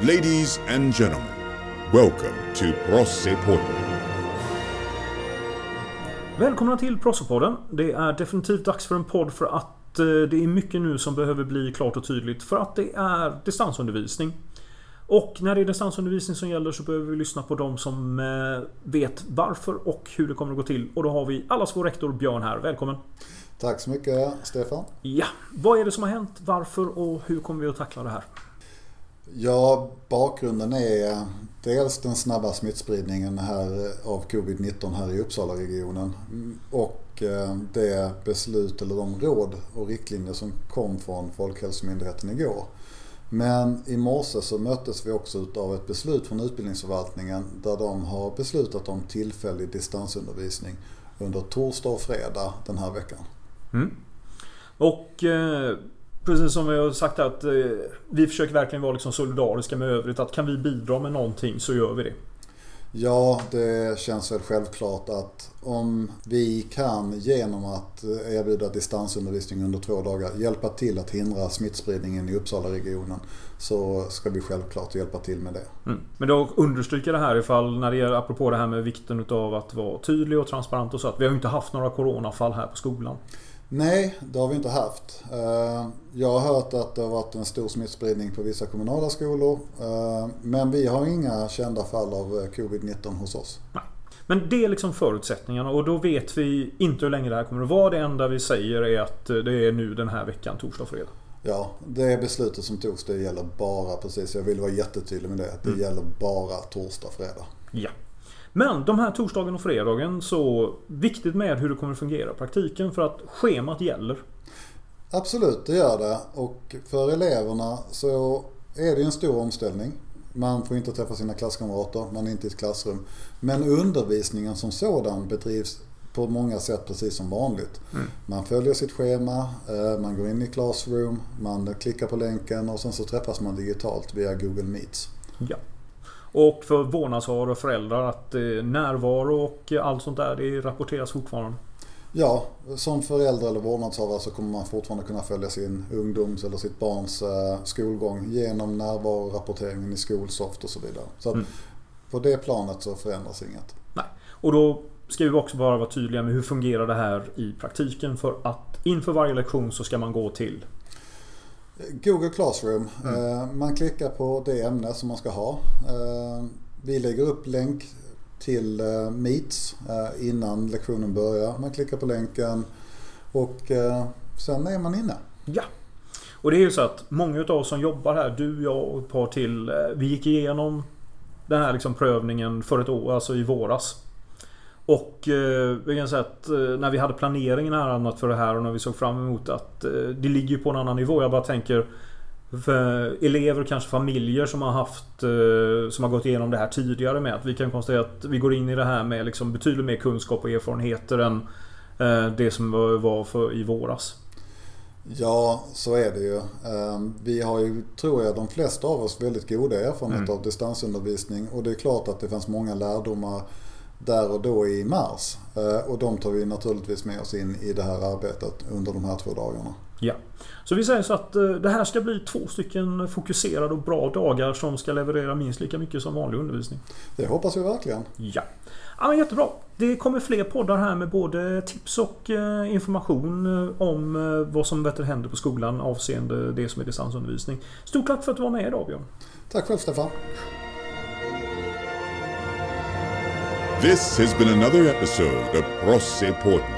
Ladies and gentlemen, welcome to Prossepodden. Välkomna till Prossepodden. Det är definitivt dags för en podd för att eh, det är mycket nu som behöver bli klart och tydligt för att det är distansundervisning. Och när det är distansundervisning som gäller så behöver vi lyssna på de som eh, vet varför och hur det kommer att gå till. Och då har vi allas vår rektor Björn här. Välkommen! Tack så mycket Stefan. Ja, vad är det som har hänt? Varför och hur kommer vi att tackla det här? Ja, bakgrunden är eh, dels den snabba smittspridningen här eh, av covid-19 här i Uppsala-regionen mm, och eh, det beslut eller de råd och riktlinjer som kom från Folkhälsomyndigheten igår. Men i morse så möttes vi också av ett beslut från utbildningsförvaltningen där de har beslutat om tillfällig distansundervisning under torsdag och fredag den här veckan. Mm. Och eh, precis som vi har sagt att eh, vi försöker verkligen vara liksom solidariska med övrigt. Att kan vi bidra med någonting så gör vi det. Ja, det känns väl självklart att om vi kan genom att erbjuda distansundervisning under två dagar hjälpa till att hindra smittspridningen i Uppsala-regionen så ska vi självklart hjälpa till med det. Mm. Men då understryker det här ifall när det gäller apropå det här med vikten utav att vara tydlig och transparent och så att vi har ju inte haft några coronafall här på skolan. Nej, det har vi inte haft. Eh, jag har hört att det har varit en stor smittspridning på vissa kommunala skolor. Eh, men vi har inga kända fall av eh, covid-19 hos oss. Nej. Men det är liksom förutsättningarna och då vet vi inte hur länge det här kommer att vara. Det enda vi säger är att det är nu den här veckan, torsdag och fredag. Ja, det beslutet som togs det gäller bara precis. Jag vill vara jättetydlig med det. Det mm. gäller bara torsdag, fredag. Ja. Men de här torsdagen och fredagen så viktigt med hur det kommer att fungera i praktiken för att schemat gäller. Absolut, det gör det. Och för eleverna så är det en stor omställning. Man får inte träffa sina klasskamrater, man är inte i ett klassrum. Men undervisningen som sådan bedrivs på många sätt precis som vanligt. Mm. Man följer sitt schema, eh, man går in i Classroom, man klickar på länken och sen så träffas man digitalt via Google Meets. Ja. Och för vårdnadshavare och föräldrar att eh, närvaro och allt sånt där det rapporteras fortfarande. Ja, som förälder eller vårdnadshavare så kommer man fortfarande kunna följa sin ungdoms eller sitt barns eh, skolgång genom närvarorapporteringen i Skolsoft och så vidare. Så mm. på det planet så förändras inget. Nej. Och då ska vi också bara vara tydliga med hur fungerar det här i praktiken för att inför varje lektion så ska man gå till Google Classroom. Mm. Man klickar på det ämne som man ska ha. Eh, vi lägger upp länk till eh, Meets innan lektionen börjar. Man klickar på länken och sen är man inne. Ja. Och det är ju så att många av oss som jobbar här, du, jag och ett par till. Vi gick igenom den här liksom prövningen för ett år, alltså i våras. Och eh, vi kan säga att eh, när vi hade planeringen här annat för det här och när vi såg fram emot att eh, det ligger ju på en annan nivå. Jag bara tänker elever och kanske familjer som har haft eh, Som har gått igenom det här tidigare med att vi kan konstatera att vi går in i det här med liksom betydligt mer kunskap och erfarenheter än eh, det som var för i våras. Ja, så är det ju. Ehm, vi har ju, tror jag, de flesta av oss väldigt goda erfarenheter mm. av distansundervisning och det är klart att det fanns många lärdomar där och då i mars. Eh, och de tar vi naturligtvis med oss in i det här arbetet under de här två dagarna. Ja. Så vi säger så att eh, det här ska bli två stycken fokuserade och bra dagar som ska leverera minst lika mycket som vanlig undervisning. Det hoppas vi verkligen. Ja. Ja men jättebra. Det kommer fler poddar här med både tips och eh, information om vad som bättre händer på skolan avseende det som är distansundervisning. Stort tack för att du var med idag Björn. Tack själv Stefan. This has been another episode of Prosse.